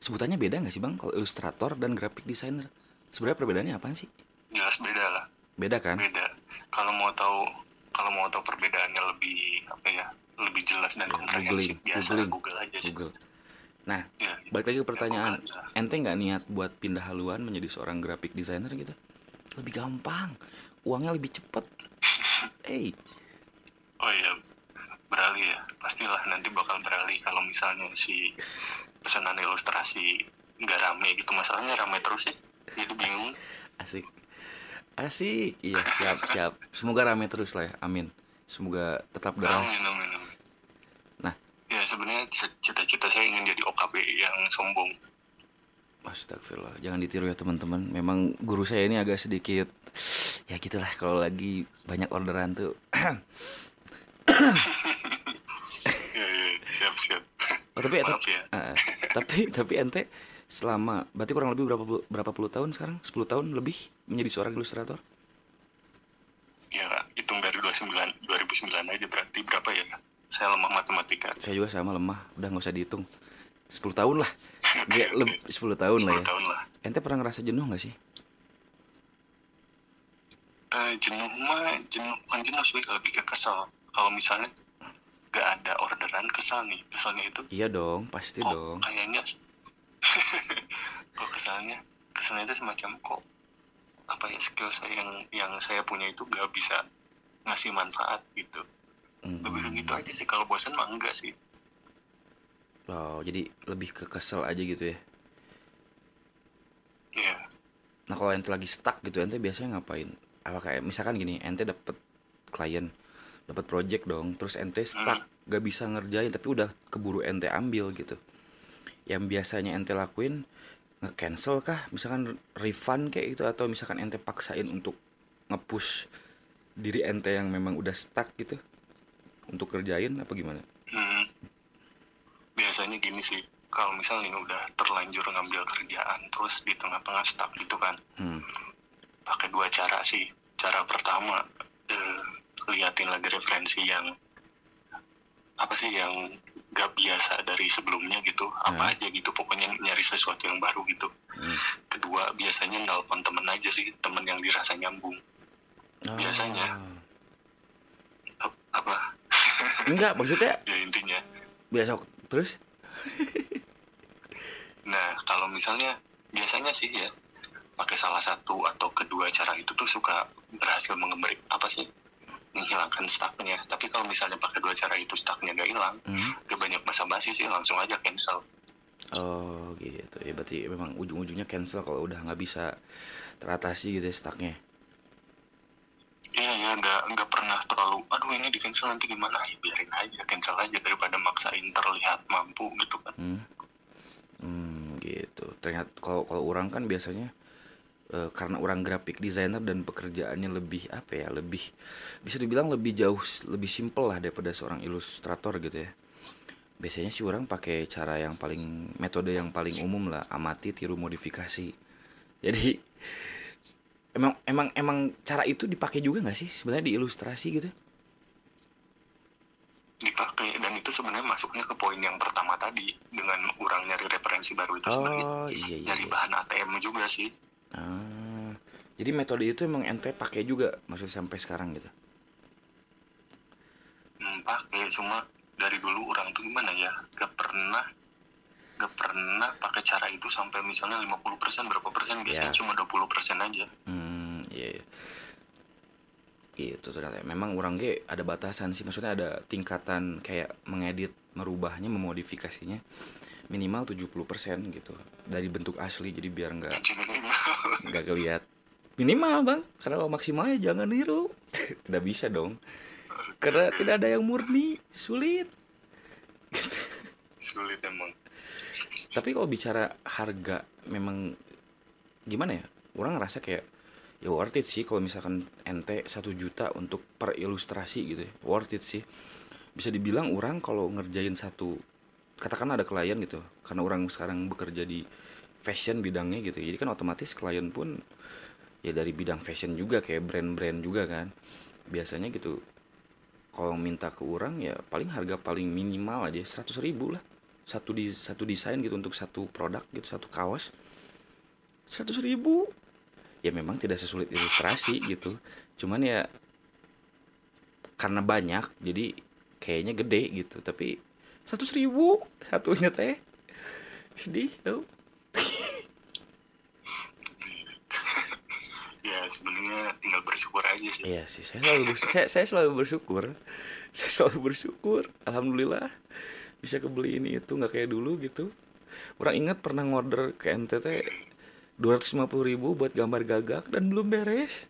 Sebutannya beda nggak sih bang kalau ilustrator dan graphic designer? Sebenarnya perbedaannya apa sih? jelas beda lah Beda kan? beda kalau mau tahu kalau mau tahu perbedaannya lebih apa ya lebih jelas dan Ya, komprehensif googling, biasa googling. Google aja sih Google. Nah, Ya, balik lagi ke pertanyaan. Google aja. Ente nggak niat buat pindah haluan menjadi seorang graphic designer gitu? Lebih gampang, uangnya lebih cepet. Hey, oh iya beralih ya pastilah nanti bakal beralih kalau misalnya si pesanan ilustrasi nggak rame gitu masalahnya rame terus sih jadi bingung asik, asik. Iya, siap, siap. Semoga rame terus lah ya. Amin. Semoga tetap deras. amin amin amin Nah. ya sebenarnya cita-cita saya ingin jadi OKB yang sombong Astagfirullah, jangan ditiru ya teman-teman. Memang guru saya ini agak sedikit ya gitulah kalau lagi banyak orderan tuh. ya, ya, siap siap Oh, tapi maaf ya Ah, tapi tapi ente selama berarti kurang lebih berapa berapa puluh tahun sekarang? 10 tahun lebih menjadi seorang ilustrator? Ya hitung dari 29 2009 aja berarti berapa ya? Saya lemah matematika. Saya juga sama lemah udah nggak usah dihitung. 10 tahun lah. Oke, leb- oke. 10 tahun lah 10 ya tahun lah. Ente pernah ngerasa jenuh nggak sih? Eh, jenuh mah jenuh bukan jenuh sih lebih ke kesel. Kalau misalnya gak ada orderan kesel nih. Keselnya itu iya dong pasti kok dong. kayaknya kok keselnya keselnya itu semacam kok apa ya skill saya yang yang saya punya itu gak bisa ngasih manfaat gitu. Hmm. lebih gitu aja sih kalau bosan mah enggak sih. Oh jadi lebih ke kesel aja gitu ya? Iya. Nah kalau ente lagi stuck gitu ente biasanya ngapain? Apa kayak misalkan gini ente dapet klien dapat project dong terus ente stuck gak bisa ngerjain tapi udah keburu ente ambil gitu yang biasanya ente lakuin nge-cancel kah misalkan refund kayak gitu atau misalkan ente paksain untuk nge-push diri ente yang memang udah stuck gitu untuk kerjain apa gimana Hmm. Biasanya gini sih, kalau misalnya nih udah terlanjur ngambil kerjaan, terus di tengah-tengah stuck gitu kan, hmm. pakai dua cara sih. Cara pertama, eh, liatin lagi referensi yang apa sih yang gak biasa dari sebelumnya gitu, apa Hmm. aja gitu, pokoknya nyari sesuatu yang baru gitu. Hmm. Kedua, biasanya nelpon temen aja sih, temen yang dirasa nyambung. Biasanya. Oh. Ap- Apa? enggak maksudnya Ya intinya. besok terus Nah, kalau misalnya biasanya sih ya pakai salah satu atau kedua cara itu tuh suka berhasil mengembali apa sih menghilangkan stucknya. Tapi kalau misalnya pakai dua cara itu stucknya gak hilang, hmm. gak banyak basa-basi sih langsung aja cancel. Oh gitu ya berarti memang ujung-ujungnya cancel kalau udah nggak bisa teratasi gitu ya stucknya. Iya, iya ya nggak nggak pernah terlalu aduh ini di cancel nanti gimana ya biarin aja cancel aja daripada maksain terlihat mampu gitu kan hmm. Hmm, gitu ternyata kalau kalau orang kan biasanya eh, karena orang graphic designer dan pekerjaannya lebih apa ya lebih bisa dibilang lebih jauh lebih simple lah daripada seorang ilustrator gitu ya. Biasanya sih orang pakai cara yang paling metode yang paling umum lah amati tiru modifikasi. Jadi emang emang emang cara itu dipakai juga nggak sih sebenarnya di ilustrasi gitu? Dipakai dan itu sebenarnya masuknya ke poin yang pertama tadi dengan orang nyari referensi baru itu sebenarnya. Oh iya iya, nyari iya. bahan ATM juga sih Ah, jadi metode itu emang ente pakai juga maksudnya sampai sekarang gitu hmm, pakai cuma dari dulu orang tuh gimana ya gak pernah gak pernah pakai cara itu sampai misalnya 50% berapa persen biasanya Ya. cuma 20% aja Hmm, iya. iya. Gitu ternyata. Memang orang ge ada batasan sih. Maksudnya ada tingkatan kayak mengedit, merubahnya, memodifikasinya minimal 70% gitu dari bentuk asli jadi biar nggak nggak kelihat minimal bang. Karena kalau maksimalnya jangan niru. Tidak bisa dong. Karena tidak ada yang murni sulit. Sulit emang. Tapi kalau bicara harga memang gimana ya? Orang ngerasa kayak ya worth it sih kalau misalkan ente satu juta untuk per ilustrasi gitu ya. Worth it sih. Bisa dibilang orang kalau ngerjain satu katakan ada klien gitu karena orang sekarang bekerja di fashion bidangnya gitu jadi kan otomatis klien pun ya dari bidang fashion juga kayak brand-brand juga kan. Biasanya gitu kalau minta ke orang ya paling harga paling minimal aja 100 ribu lah. Satu di satu desain gitu untuk satu produk gitu satu kaos. 100 ribu? Ya memang tidak sesulit ilustrasi gitu. Cuman ya karena banyak jadi kayaknya gede gitu. Tapi 100 ribu satunya teh sedih tau ya sebenarnya tinggal bersyukur aja sih Iya sih, saya selalu bersyukur. saya, saya selalu bersyukur. Saya selalu bersyukur. Alhamdulillah bisa kebeli ini itu nggak kayak dulu gitu. Orang ingat pernah ngorder ke NTT 250 ribu buat gambar gagak dan belum beres.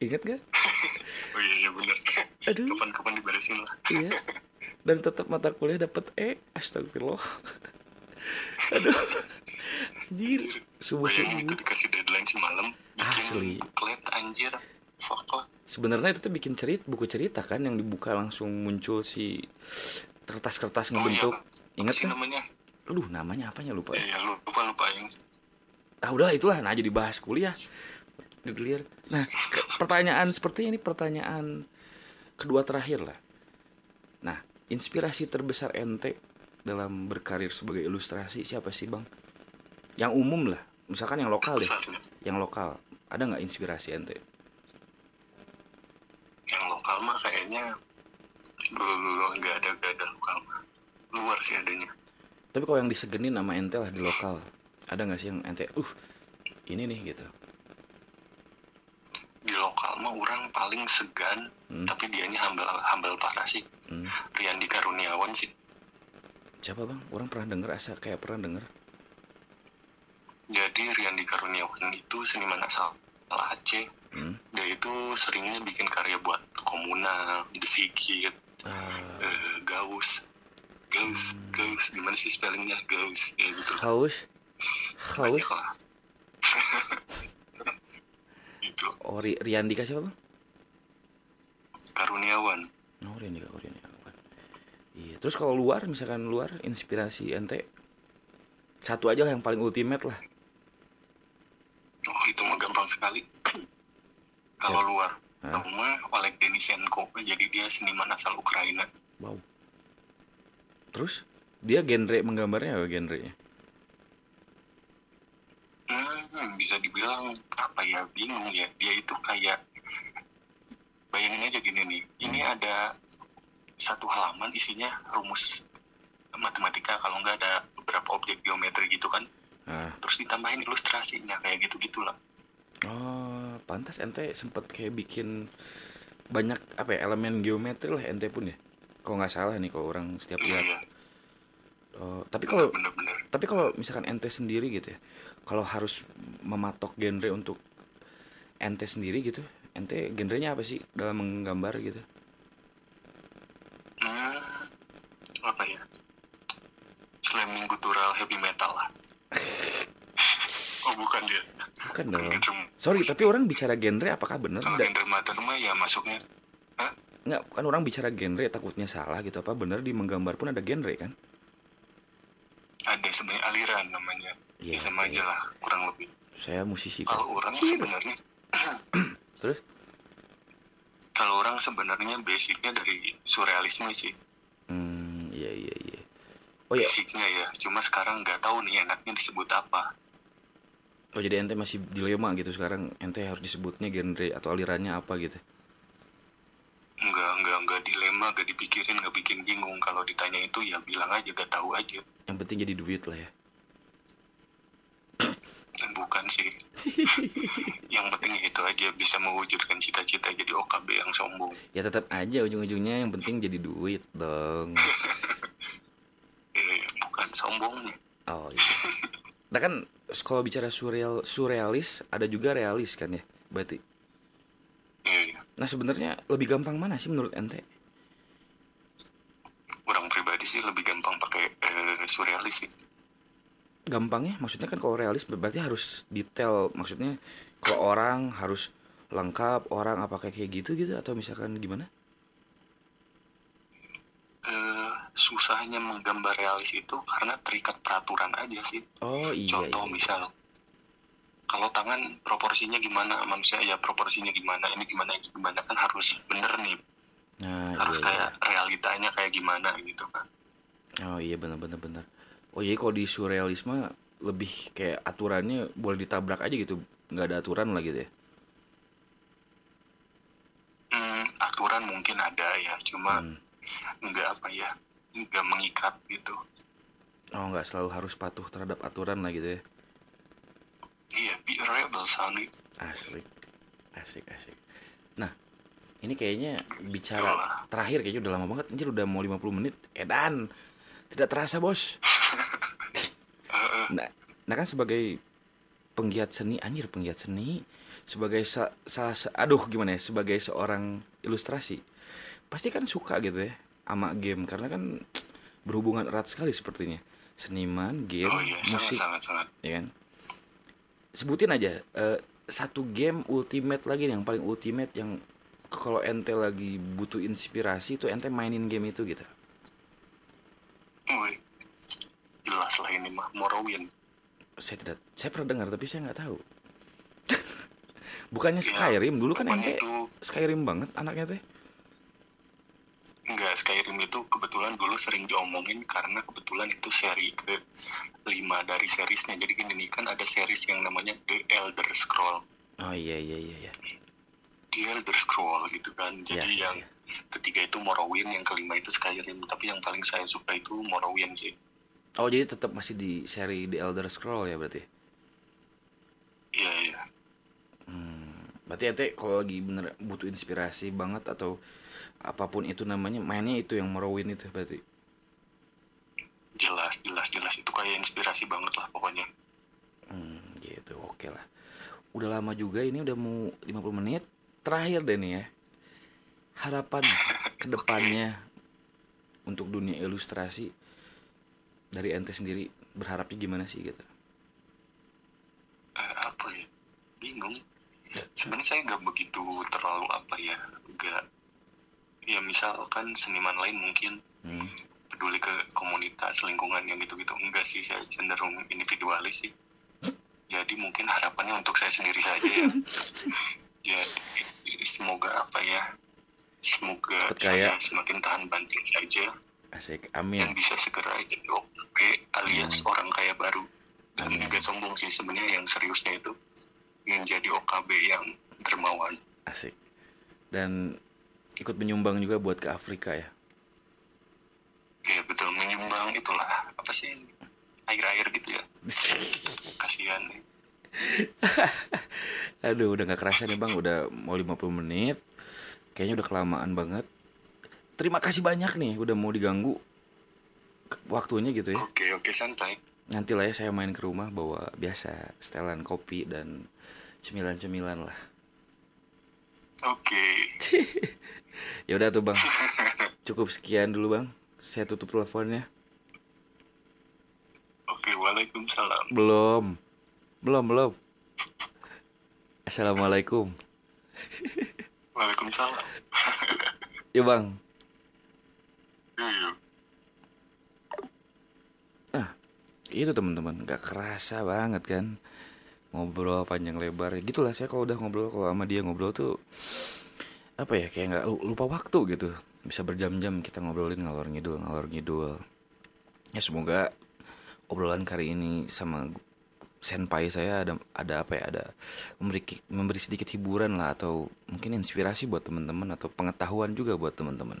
Ingat gak? oh iya iya bener Aduh. kapan-kapan diberesin lah Iya. Dan tetap mata kuliah dapat E. Astagfirullah. Aduh. Anjir, subuh bayangin itu subuh. dikasih deadline semalam bikin Asli. buklet anjir Sebenarnya itu tuh bikin cerita, buku cerita kan yang dibuka langsung muncul si kertas-kertas ngebentuk. Oh, Ingat sih kan? namanya Aduh, namanya apanya lupa ya, ya. lupa lupa yang Ah, udahlah itulah nah jadi bahas kuliah. Digelir. Nah, pertanyaan seperti ini pertanyaan kedua terakhir lah. Inspirasi terbesar ente dalam berkarir sebagai ilustrasi siapa sih, Bang? Yang umum lah. Misalkan yang lokal deh. Yang lokal. Ada nggak inspirasi ente? yang lokal mah kayaknya dulu nggak ada nggak ada lokal mah luar sih adanya Tapi kalau yang disegenin nama ente lah di lokal. Ada nggak sih yang ente, uh, ini nih gitu. Lokal mah orang paling segan Hmm. tapi dianya hambal hambal parah sih Hmm. Riyandi Karuniawan sih Siapa, Bang? Orang pernah denger asa kayak pernah denger. jadi Riyandi Karuniawan itu seniman asal Aceh Hmm. dia itu seringnya bikin karya buat komunal The Sigit Ah, eh, Gaus Gaus Gaus gimana sih spellingnya Gaus ya gitu lah haus. Haus. Banyak lah itu Oh, Ri- Riandika siapa, Bang? Karuniawan Oh, Riandika, oh, Riandika. Iya, terus kalau luar misalkan luar inspirasi ente satu aja lah yang paling ultimate lah. oh itu mah gampang sekali kalau luar? Nama Oleg Denisenko jadi dia seniman asal Ukraina Wow. Terus dia genre menggambarnya apa genrenya? Hmm, bisa dibilang apa ya bingung ya. Dia itu kayak bayangin aja gini nih. Ini ada satu halaman isinya rumus matematika kalau nggak ada beberapa objek geometri gitu kan. Ah, terus ditambahin ilustrasinya kayak gitu gitulah oh, pantas ente sempet kayak bikin banyak apa ya elemen geometri lah ente pun ya. Kalau nggak salah nih kalau orang setiap iya lihat. iya. Oh, tapi kalau tapi kalau misalkan ente sendiri gitu ya, kalau harus mematok genre untuk ente sendiri gitu, ente genrenya apa sih dalam menggambar gitu? Hmm, apa ya? Slamming gutural heavy metal lah. Oh bukan dia. Bukan dong. sorry tapi orang bicara genre apakah bener kalau genre mater mah ya masuknya Hah? nggak kan orang bicara genre takutnya salah gitu. Apa bener di menggambar pun ada genre kan ada sebenarnya aliran namanya. Iya, ya sama oke. aja lah kurang lebih. Saya musisi kan kalau orang Sih, sebenarnya terus? Kalau orang sebenarnya basicnya dari surrealisme sih. Hmm iya iya iya. Oh ya basicnya ya cuma sekarang nggak tahu nih enaknya disebut apa. Oh jadi ente masih dilema gitu sekarang. Ente harus disebutnya genre atau alirannya apa gitu nggak nggak nggak dilema nggak dipikirin nggak bikin bingung. Kalau ditanya itu ya bilang aja gak tahu aja. Yang penting jadi duit lah ya. Dan bukan sih. Yang penting itu aja bisa mewujudkan cita-cita jadi OKB yang sombong. Ya tetap aja ujung-ujungnya yang penting jadi duit dong. Eh, bukan sombongnya. Oh iya. Nah kan kalau bicara surreal surrealis ada juga realis kan ya? Berarti eh, nah sebenarnya lebih gampang mana sih menurut ente? Orang pribadi sih lebih gampang pakai eh, surrealis sih. Gampangnya? Maksudnya kan kalau realis berarti harus detail. Maksudnya kalau orang harus lengkap orang apa kayak gitu gitu atau misalkan gimana? Eh, susahnya menggambar realis itu karena terikat peraturan aja sih. Oh iya contoh iya. misal kalau tangan proporsinya gimana manusia ya proporsinya gimana ini gimana ini gimana kan harus bener nih. Nah harus iya, iya. kayak realitanya kayak gimana gitu kan oh iya benar benar benar oh jadi kalau di surrealisme lebih kayak aturannya boleh ditabrak aja gitu nggak ada aturan lah gitu ya? Hmm, aturan mungkin ada ya cuma Hmm. nggak apa ya nggak mengikat gitu. Oh nggak selalu harus patuh terhadap aturan lah gitu ya iya be a rebel Sani asik asik asik. Nah ini kayaknya bicara terakhir kayaknya udah lama banget. Anjir udah mau 50 menit. Edan tidak terasa bos. Nah, nah kan sebagai penggiat seni anjir penggiat seni sebagai sa, sa- sa- aduh gimana ya sebagai seorang ilustrasi pasti kan suka gitu ya sama game. Karena kan berhubungan erat sekali sepertinya. Seniman game oh iya sangat musik. sangat sangat. Ya kan sebutin aja eh, satu game ultimate lagi nih yang paling ultimate yang kalau ente lagi butuh inspirasi tuh ente mainin game itu gitu. Jelas lah ini mah Morrowind. Saya tidak saya pernah dengar tapi saya nggak tahu. Bukannya Ya, Skyrim? Dulu kan ente itu Skyrim banget anaknya teh Enggak, Skyrim itu kebetulan dulu sering diomongin karena kebetulan itu seri ke lima dari seriesnya. Jadi gini nih, kan ada series yang namanya The Elder Scroll. oh iya iya iya iya The Elder Scroll gitu kan. Jadi Iya, yang ketiga itu Morrowind, yang kelima itu Skyrim. Tapi yang paling saya suka itu Morrowind sih. oh jadi tetap masih di seri The Elder Scroll ya berarti Iya, iya. berarti ente kalau lagi bener butuh inspirasi banget atau apa pun itu namanya mainnya itu yang Morrowind itu berarti Jelas, jelas, jelas. Itu kayak inspirasi banget lah pokoknya. Hmm, gitu, oke lah. Udah lama juga ini udah mau 50 menit. Terakhir deh nih ya. Harapan ke depannya untuk dunia ilustrasi dari ente sendiri berharapnya gimana sih gitu? Eh, apa ya? Bingung. Sebenarnya saya nggak begitu terlalu apa ya. Nggak. Ya misalkan seniman lain mungkin Hmm. peduli ke komunitas lingkungan yang gitu-gitu. Enggak sih saya cenderung individualis sih. Jadi mungkin harapannya untuk saya sendiri saja ya. Jadi semoga apa ya semoga saya semakin tahan banting saja. Asik, dan amin. bisa segera jadi OKB alias orang kaya baru. Dan Amin. juga sombong sih sebenarnya yang seriusnya itu. Ingin jadi OKB yang dermawan. Asik. Dan ikut menyumbang juga buat ke Afrika ya. ya betul menyumbang itulah apa sih air-air gitu ya kasihan nih Aduh, udah gak kerasa nih bang, udah mau 50 menit. Kayaknya udah kelamaan banget. Terima kasih banyak nih, udah mau diganggu waktunya gitu ya. oke oke santai Nanti lah ya saya main ke rumah bawa biasa setelan kopi dan cemilan-cemilan lah. Oke. ya udah tuh bang. Cukup sekian dulu bang. Saya tutup teleponnya. Oke, waalaikumsalam. belum. Belum belum. Assalamualaikum. Waalaikumsalam. ya bang. Yuk, yuk. itu teman-teman nggak kerasa banget kan? Ngobrol panjang lebar. Gitulah saya kalau udah ngobrol kalau sama dia ngobrol tuh apa ya kayak nggak lu- lupa waktu gitu. Bisa berjam-jam kita ngobrolin ngalor ngidul ngalor ngidul. Ya semoga obrolan kali ini sama senpai saya ada ada apa ya ada memberi memberi sedikit hiburan lah atau mungkin inspirasi buat teman-teman atau pengetahuan juga buat teman-teman.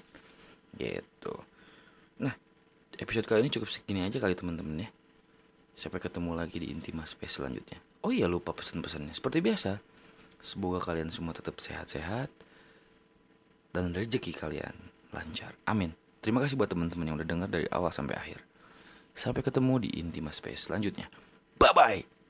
Gitu. Nah episode kali ini cukup segini aja kali teman-teman ya. Sampai ketemu lagi di Intima Space selanjutnya. Oh iya lupa pesan-pesannya. Seperti biasa, semoga kalian semua tetap sehat-sehat dan rezeki kalian lancar. Amin. Terima kasih buat teman-teman yang udah dengar dari awal sampai akhir. Sampai ketemu di Intima Space selanjutnya. Bye bye.